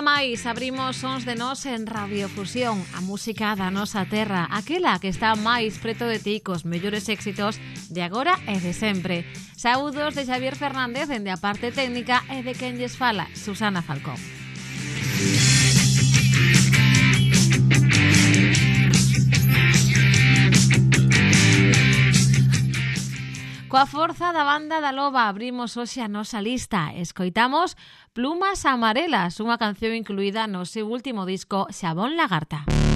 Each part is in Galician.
día máis abrimos Sons de Nos en Radiofusión, a música da nosa terra, aquela que está máis preto de ti cos mellores éxitos de agora e de sempre. Saúdos de Xavier Fernández dende a parte técnica e de quen lles fala, Susana Falcón. Coa forza da banda da Loba abrimos hoxe a nosa lista. Escoitamos Plumas Amarelas, unha canción incluída no seu último disco Xabón Lagarta. Música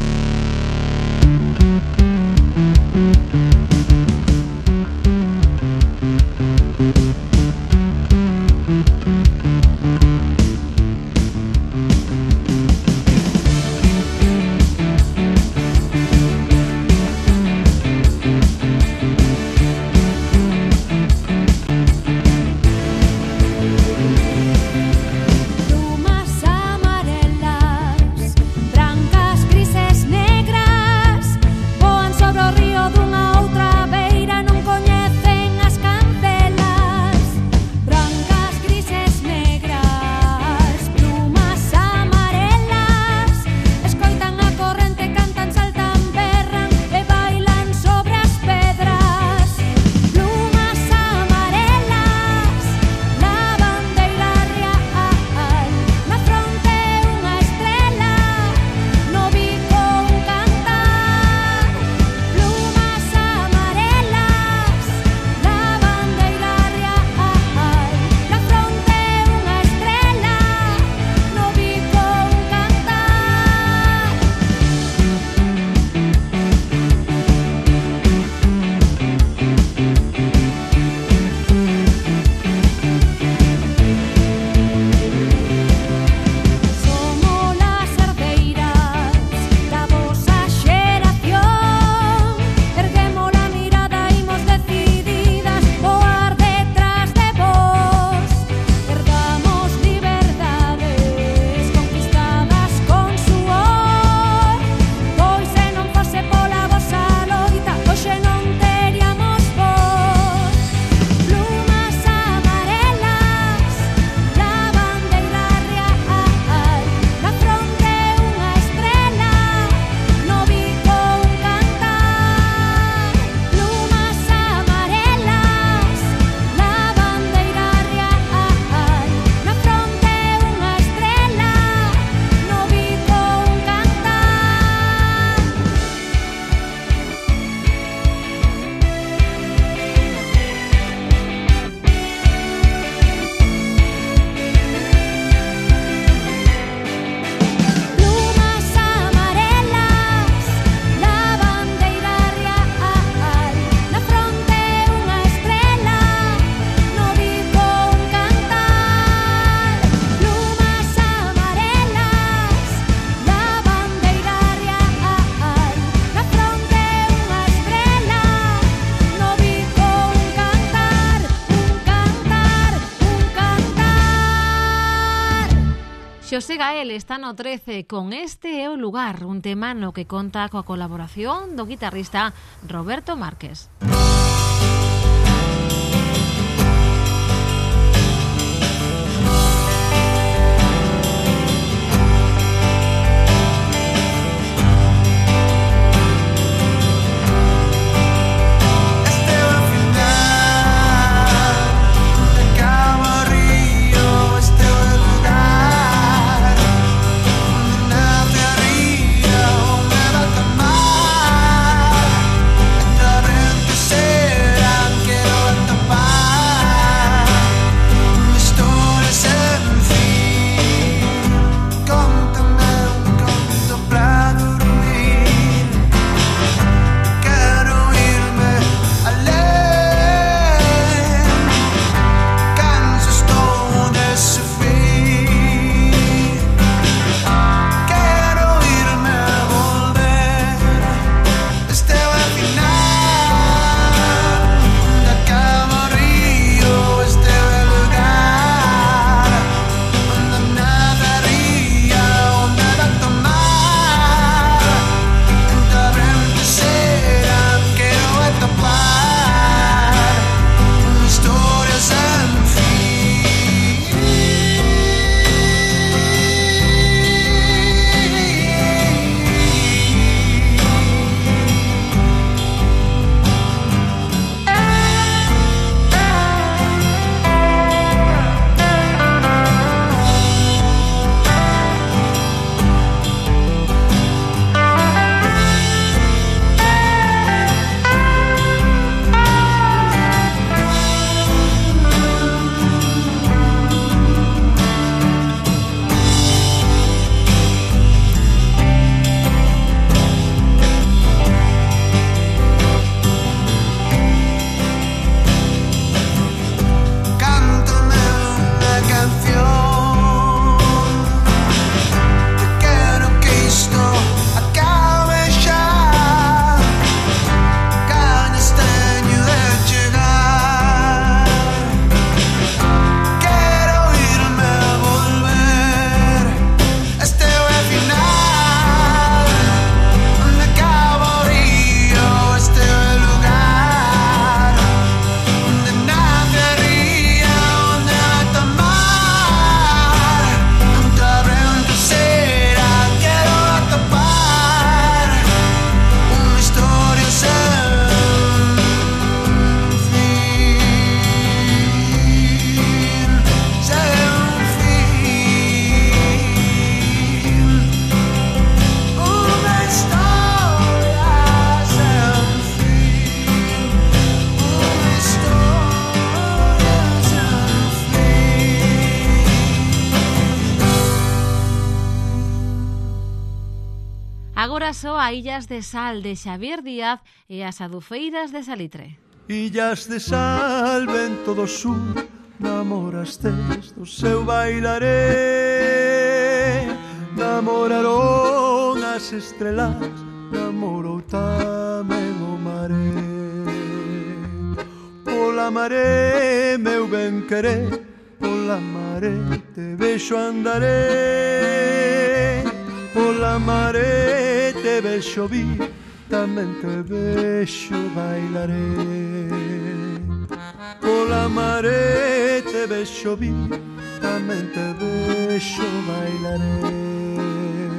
está no 13 con este é o lugar, un tema no que conta coa colaboración do guitarrista Roberto Márquez. Illas de Sal de Xavier Díaz e as adufeiras de Salitre. Illas de sal, vento do sur, namorastes do seu bailaré. Namoraron as estrelas, namorou tamén o maré. Pola maré, meu ben querer, pola maré, te vexo andaré pola maré, te vexo vir, tamén te vexo bailaré. Pola marea te vexo vir, tamén te vexo bailaré.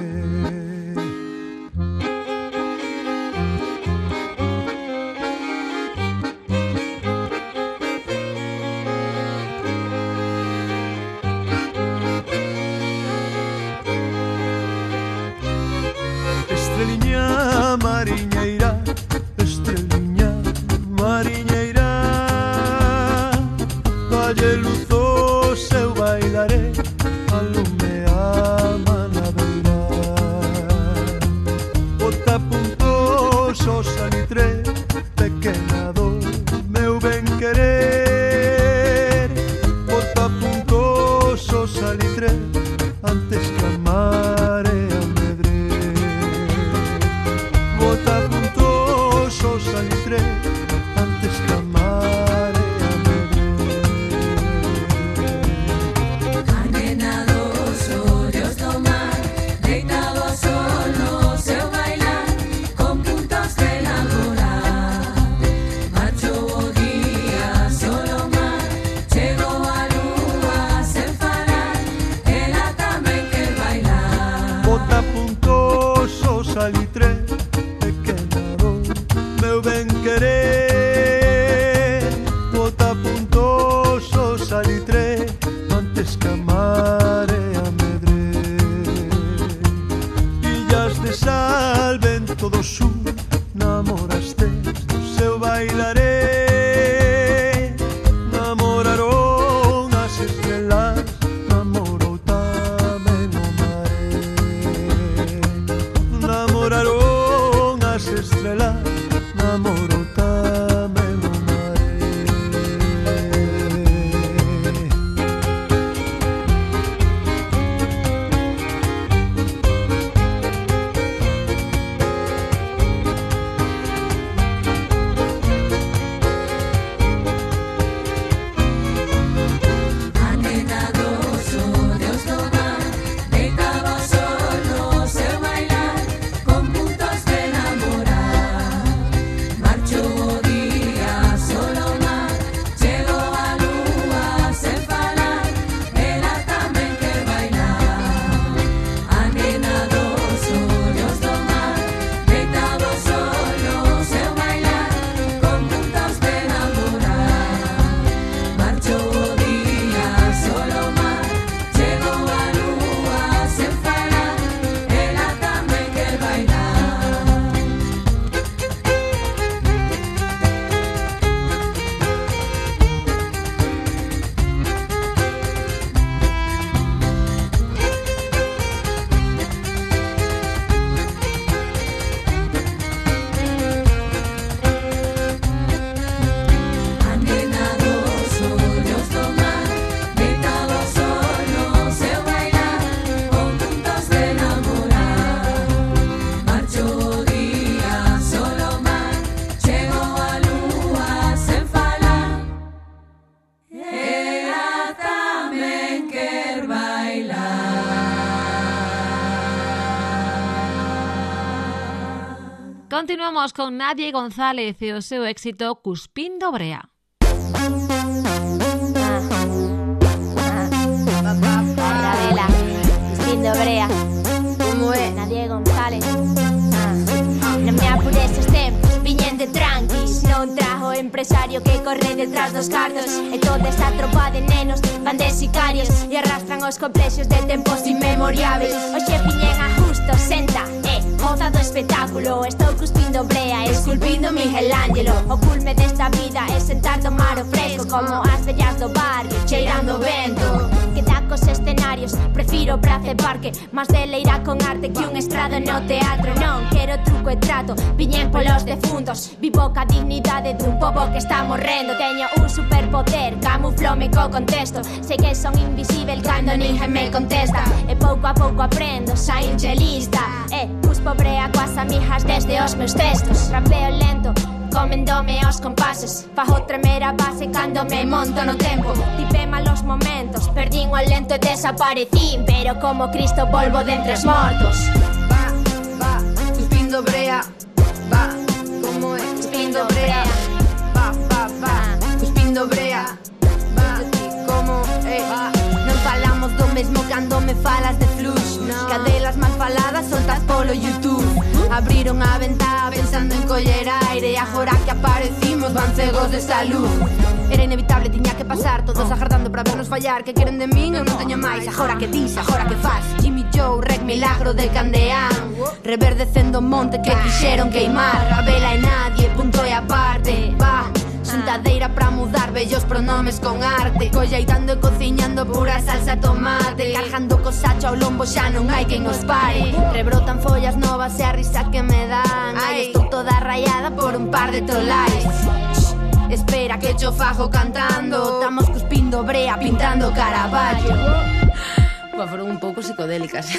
la namoro Continuamos con Nadie González e o seu éxito Cuspindo Brea. Vela, cuspindo brea Como é? Nadie González Non me apures os tempos, viñen de tranquis Non trajo empresario que corre detrás dos cardos E toda esta tropa de nenos van de sicarios E arrastran os complexos de tempos inmemoriables. Oxe, viñen a justo, senta goza do espectáculo. Estou cuspindo brea, esculpindo Miguelangelo O culme desta vida é sentar tomar o fresco Como as vellas do barrio, cheirando vento que dá cos escenarios. Prefiro praza e parque, Mas de leira con arte que un estrado no teatro. Non quero truco e trato, viñen polos defuntos. Vivo ca dignidade dun pobo que está morrendo. Teño un superpoder, camuflome co contexto Sei que son invisível cando ninguén me contesta. E pouco a pouco aprendo, saín lista E eh, cuspo brea coas amijas desde os meus textos. Rapeo lento, comendome os compases. Fajo tremer a base cando me monto no tempo. Tipé malos momentos, perdín o lento e desaparecín Pero como Cristo volvo de entre os mortos. Va, va, cuspindo brea. Va, como é, brea. Va, va, va, cuspindo brea. Va, como é, va Non falamos do mesmo cando me falas de flux Cadelas mal faladas soltas polo YouTube. Abriron a en coller aire E agora que aparecimos van cegos de salud. Era inevitable, tiña que pasar Todos agardando para vernos fallar. Que queren de min, eu non teño máis Agora que dis, agora que faz Jimmy Joe, Rec, Milagro de Candeán Reverdecendo o monte que quixeron queimar. A vela e nadie, punto e aparte. Va, Xuntadeira pra mudar bellos pronomes con arte. Colleitando e cociñando pura salsa tomate. Cargando co sacho ao lombo xa non hai quen os pare. Rebrotan follas novas e a risa que me dan. Ai, estou toda rayada por un par de trolais. Espera que cho fajo cantando. Estamos cuspindo brea pintando caraballo. Pues foron un pouco psicodélicas.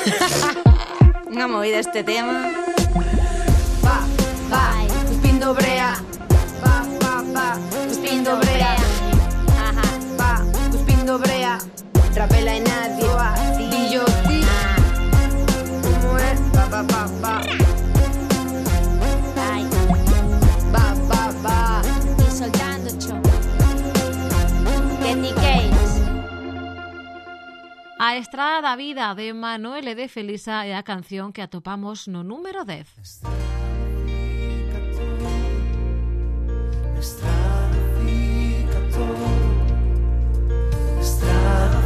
Unha movida este tema. Va, va, cuspindo brea va, cuspindo brea. Ajá. Va, cuspindo brea. Rapela e nadie va, Dillo ti Como é, va, va, va, va. Ai, Va, va, va. E soltando cho. Candy Canes A Estrada da Vida de Manuel e. de Felisa é a canción que atopamos no número 10. Στραβήκατο, στραβήκατο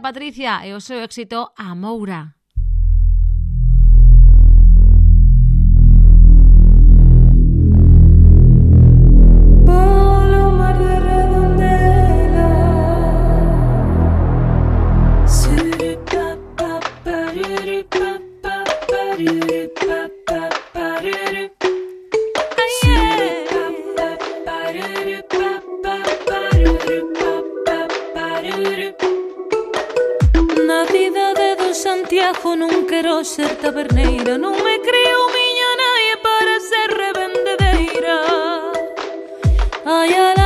Patricia e o seu éxito A Moura. ser taberneira. Non me creo miña nai eh, para ser revendedeira. Ai, ai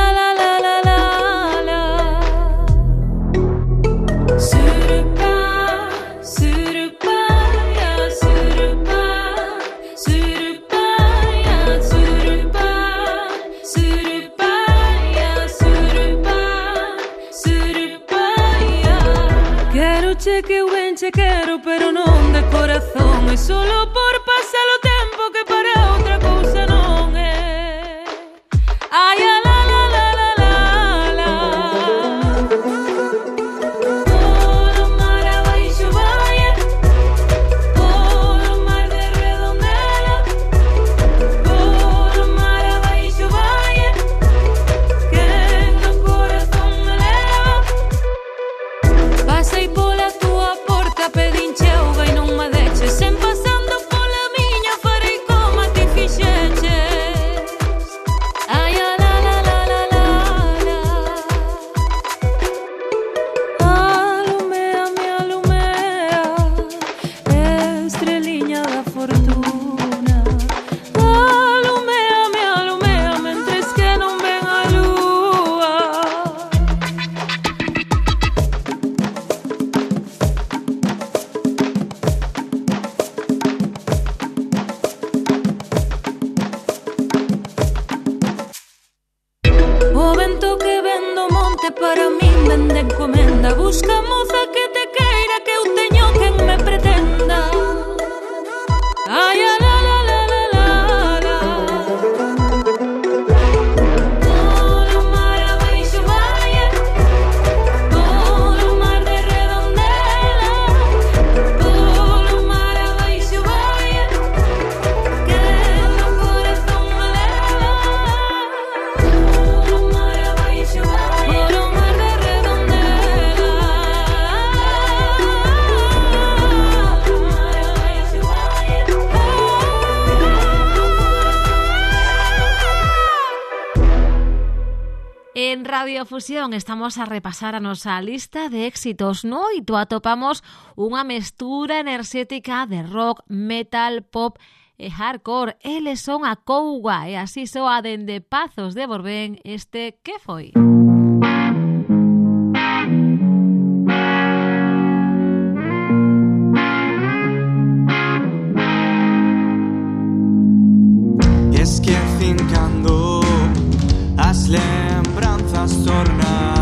te quero, pero corazón es solo por Infofusión estamos a repasar a nosa lista de éxitos, ¿no? y tú atopamos una mestura energética de rock, metal, pop e hardcore. Eles son a Couga e eh, así soa dende Pazos de Borbén este que foi? Música trastornar.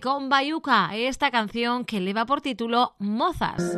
Con Bayuca, esta canción que lleva por título Mozas.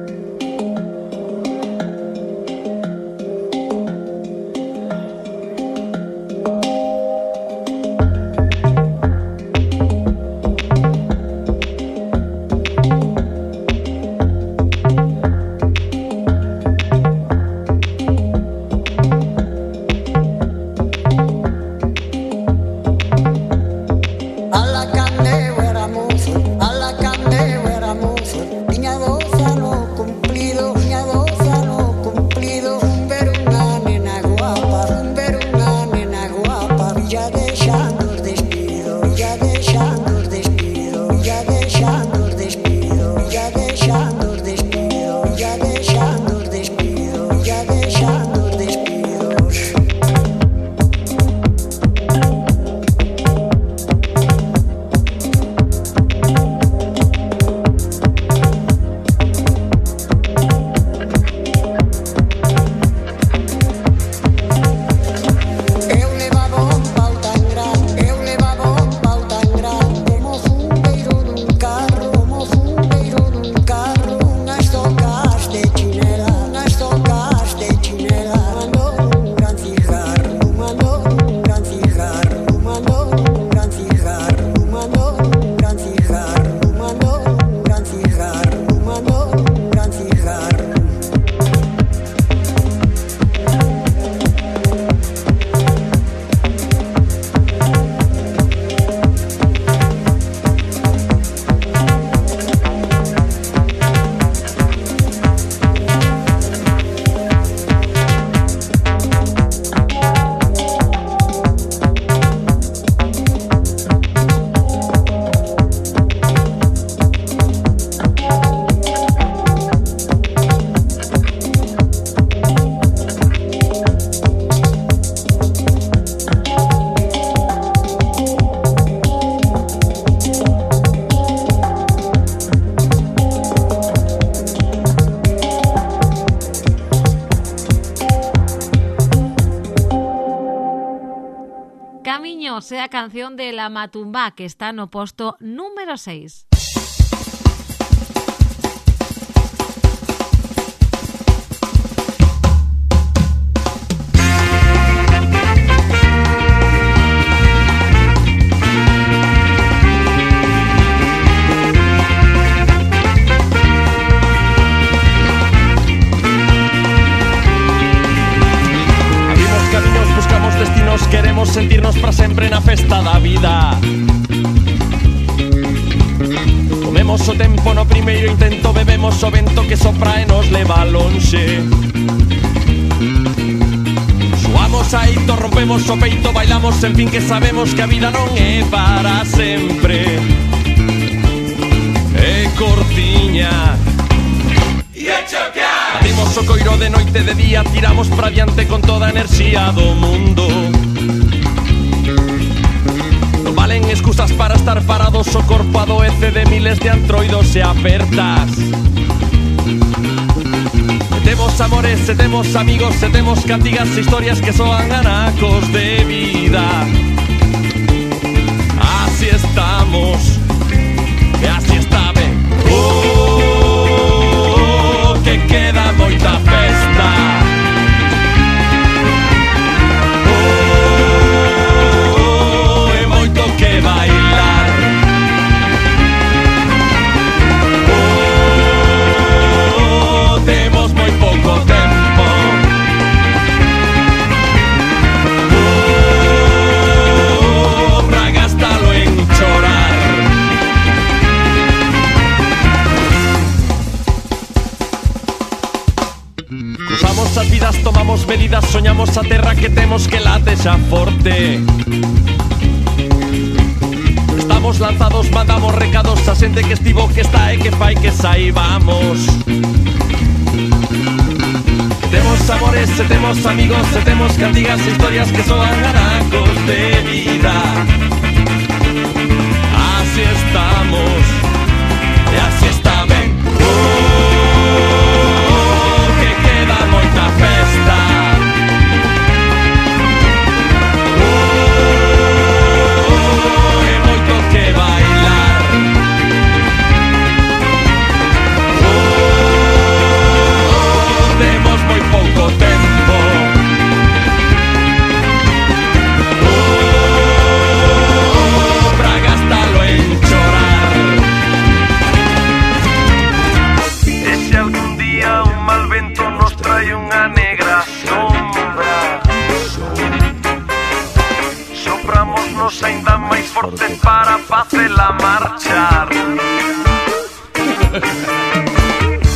La Matumba, que está no posto número 6. Abrimos caminos, buscamos destinos, queremos sentirnos para sempre na festa da vida. Comemos o tempo no primeiro intento Bebemos o vento que sopra e nos leva lonxe. Suamos aito, rompemos o peito Bailamos, en fin, que sabemos que a vida non é para sempre. É cortiña. E chocar Abrimos o coiro de noite de día Tiramos pra diante con toda a enerxía do mundo. Excusas para estar parados O corpo adoece de miles de antroidos e apertas. E temos amores, e temos amigos E temos cantigas historias que soan anacos de vida. Así estamos así está ben Oh, que queda moita festa soñamos a terra que temos que late xa forte. Estamos lanzados, mandamos recados a xente que estivo, que está e que fai que saibamos. Temos amores, e temos amigos, e temos cantigas e historias que soan anacos de vida. Así estamos, deportes para la marchar.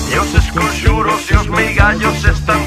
Dios es conjuros, Dios mi gallos están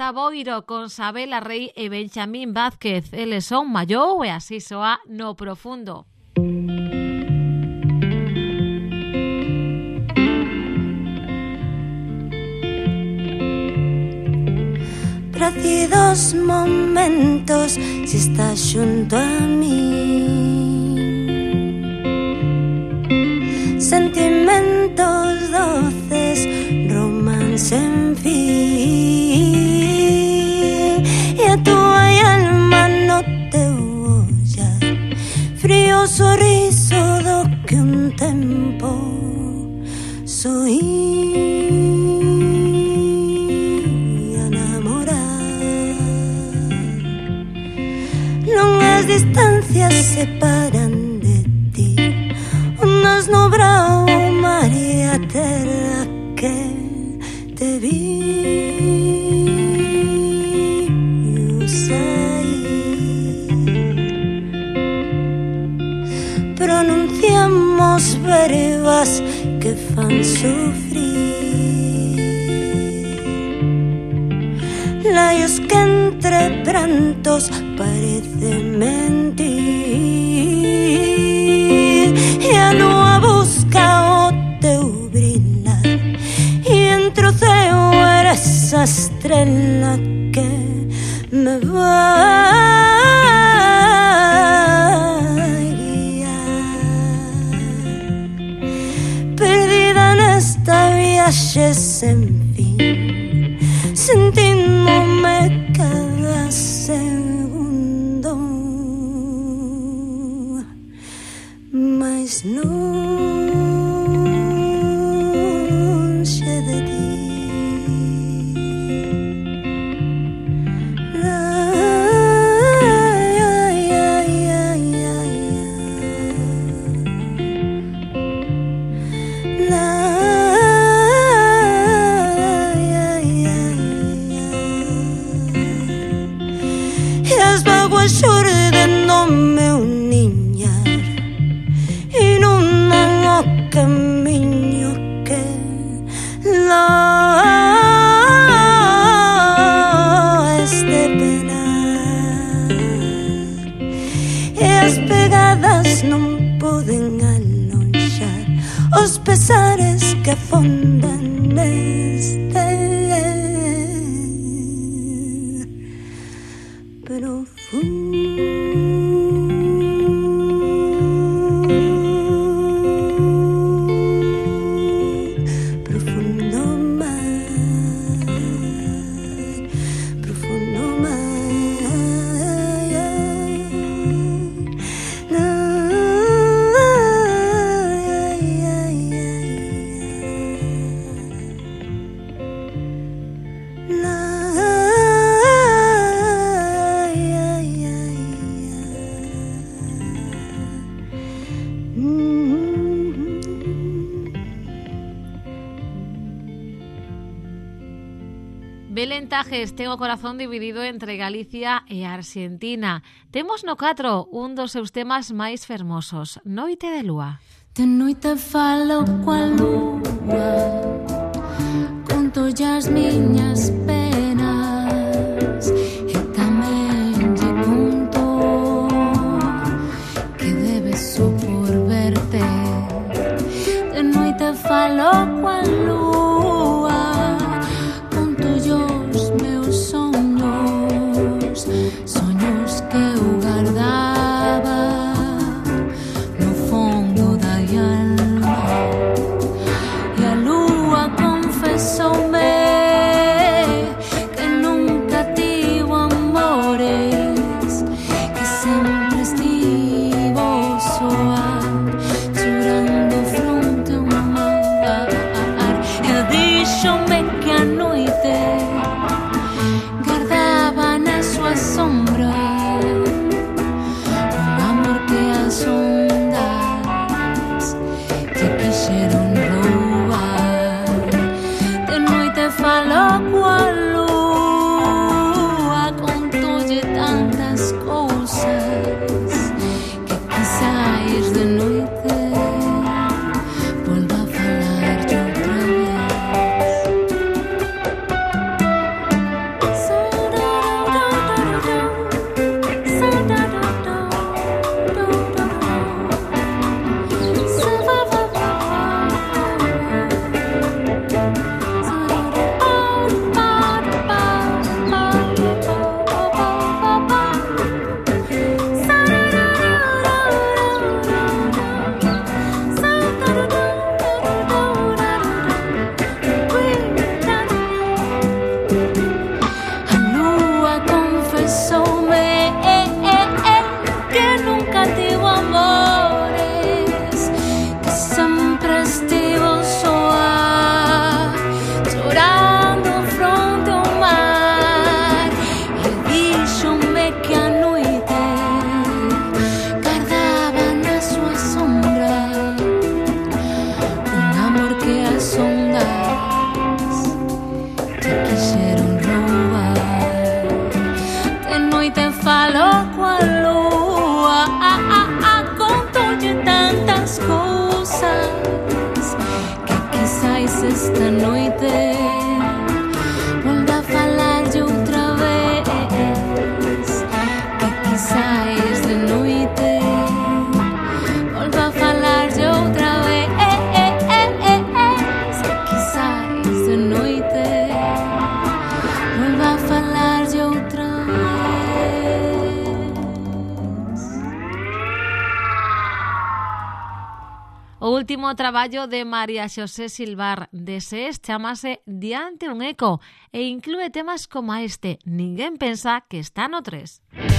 Marta Boiro con Sabela Rey e Benjamín Vázquez. Eles son mallou e así soa no profundo. Pracidos momentos si estás xunto a mí tiempo soy enamorada. Longas distancias separan sufrir. Laios que entre trantos precious Belén Tajes, ten corazón dividido entre Galicia e Argentina. Temos no catro un dos seus temas máis fermosos, Noite de Lúa. De noite falo coa lúa Conto as miñas penas malo último traballo de María Xosé Silvar de SES chamase Diante un eco e inclúe temas como este Ninguén pensa que está no 3.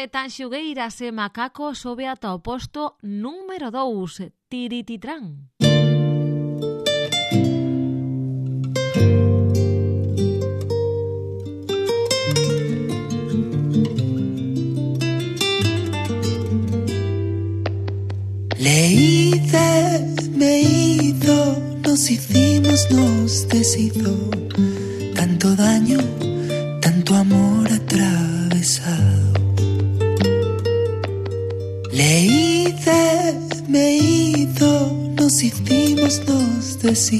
de Tanxugueiras e Macaco sobe ata o posto número 2, Tirititrán. Leíde, me hizo, nos hicimos, nos deshizo, tanto daño, tanto amor decir.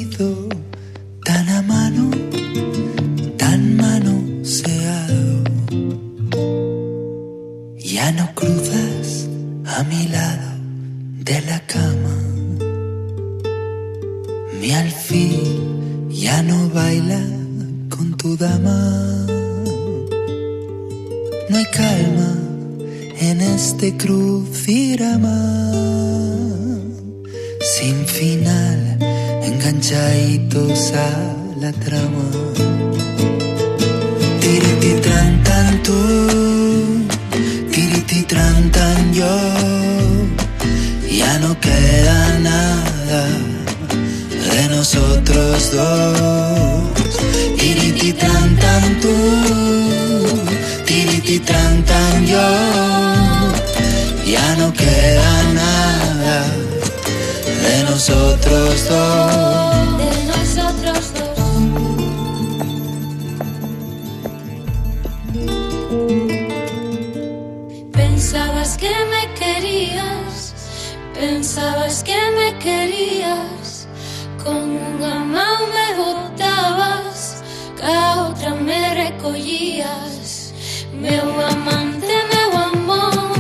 collías Meu amante, meu amor.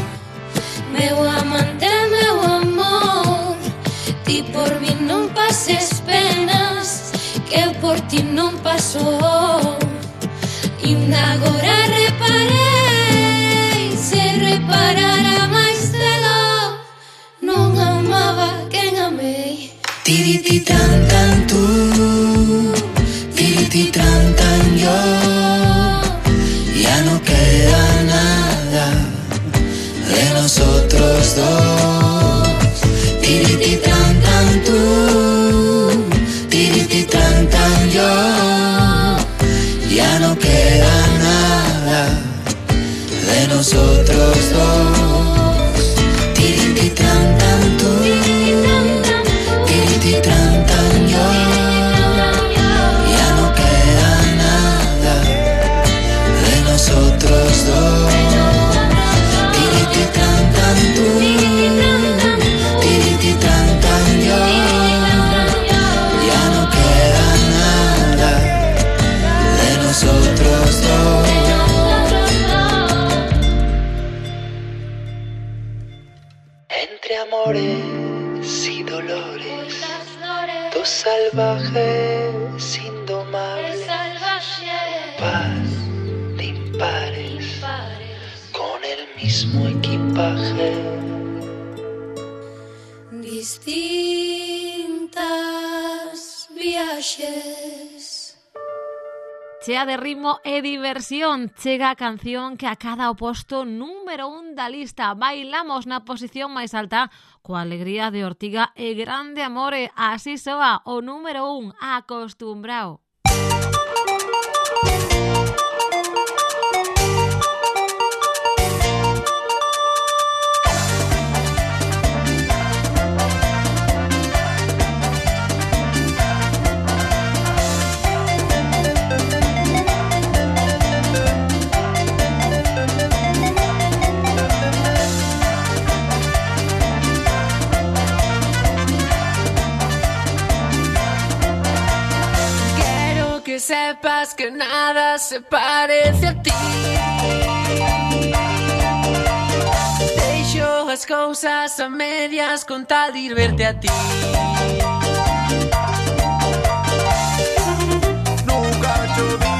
Meu amante, meu amor. Ti por mí non pases penas Que eu por ti non paso. Inda agora reparei Se reparara máis cedo Non amaba quen amei. Ti, ti, ti, tan, tan, tú. Ti, ti, tan, tan, yo. Nosotros dos. Tiriti tan tan tú, tiriti tan tan yo. Ya no queda nada de nosotros dos. Paz de impares, con el mismo equipaje. Distintas viaxes. Chea de ritmo e diversión chega a canción que a cada oposto número un da lista. Bailamos na posición máis alta coa alegría de Ortiga e grande amore. Así soa o número un acostumbrao. que sepas que nada se parece a ti. Deixo as cousas a medias con tal de ir verte a ti. Nunca te vi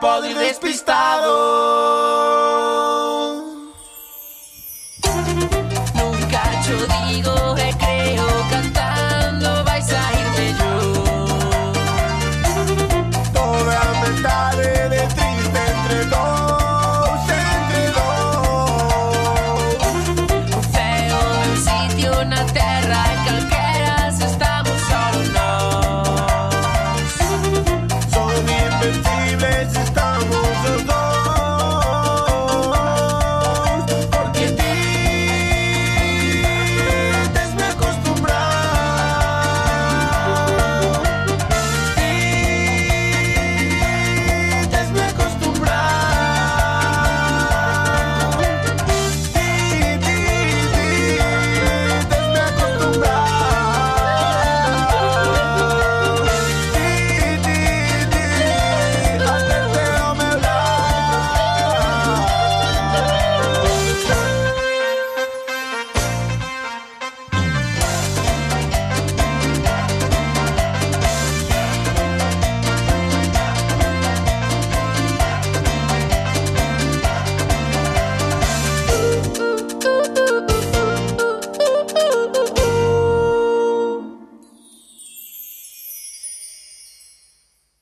pode ir despistado.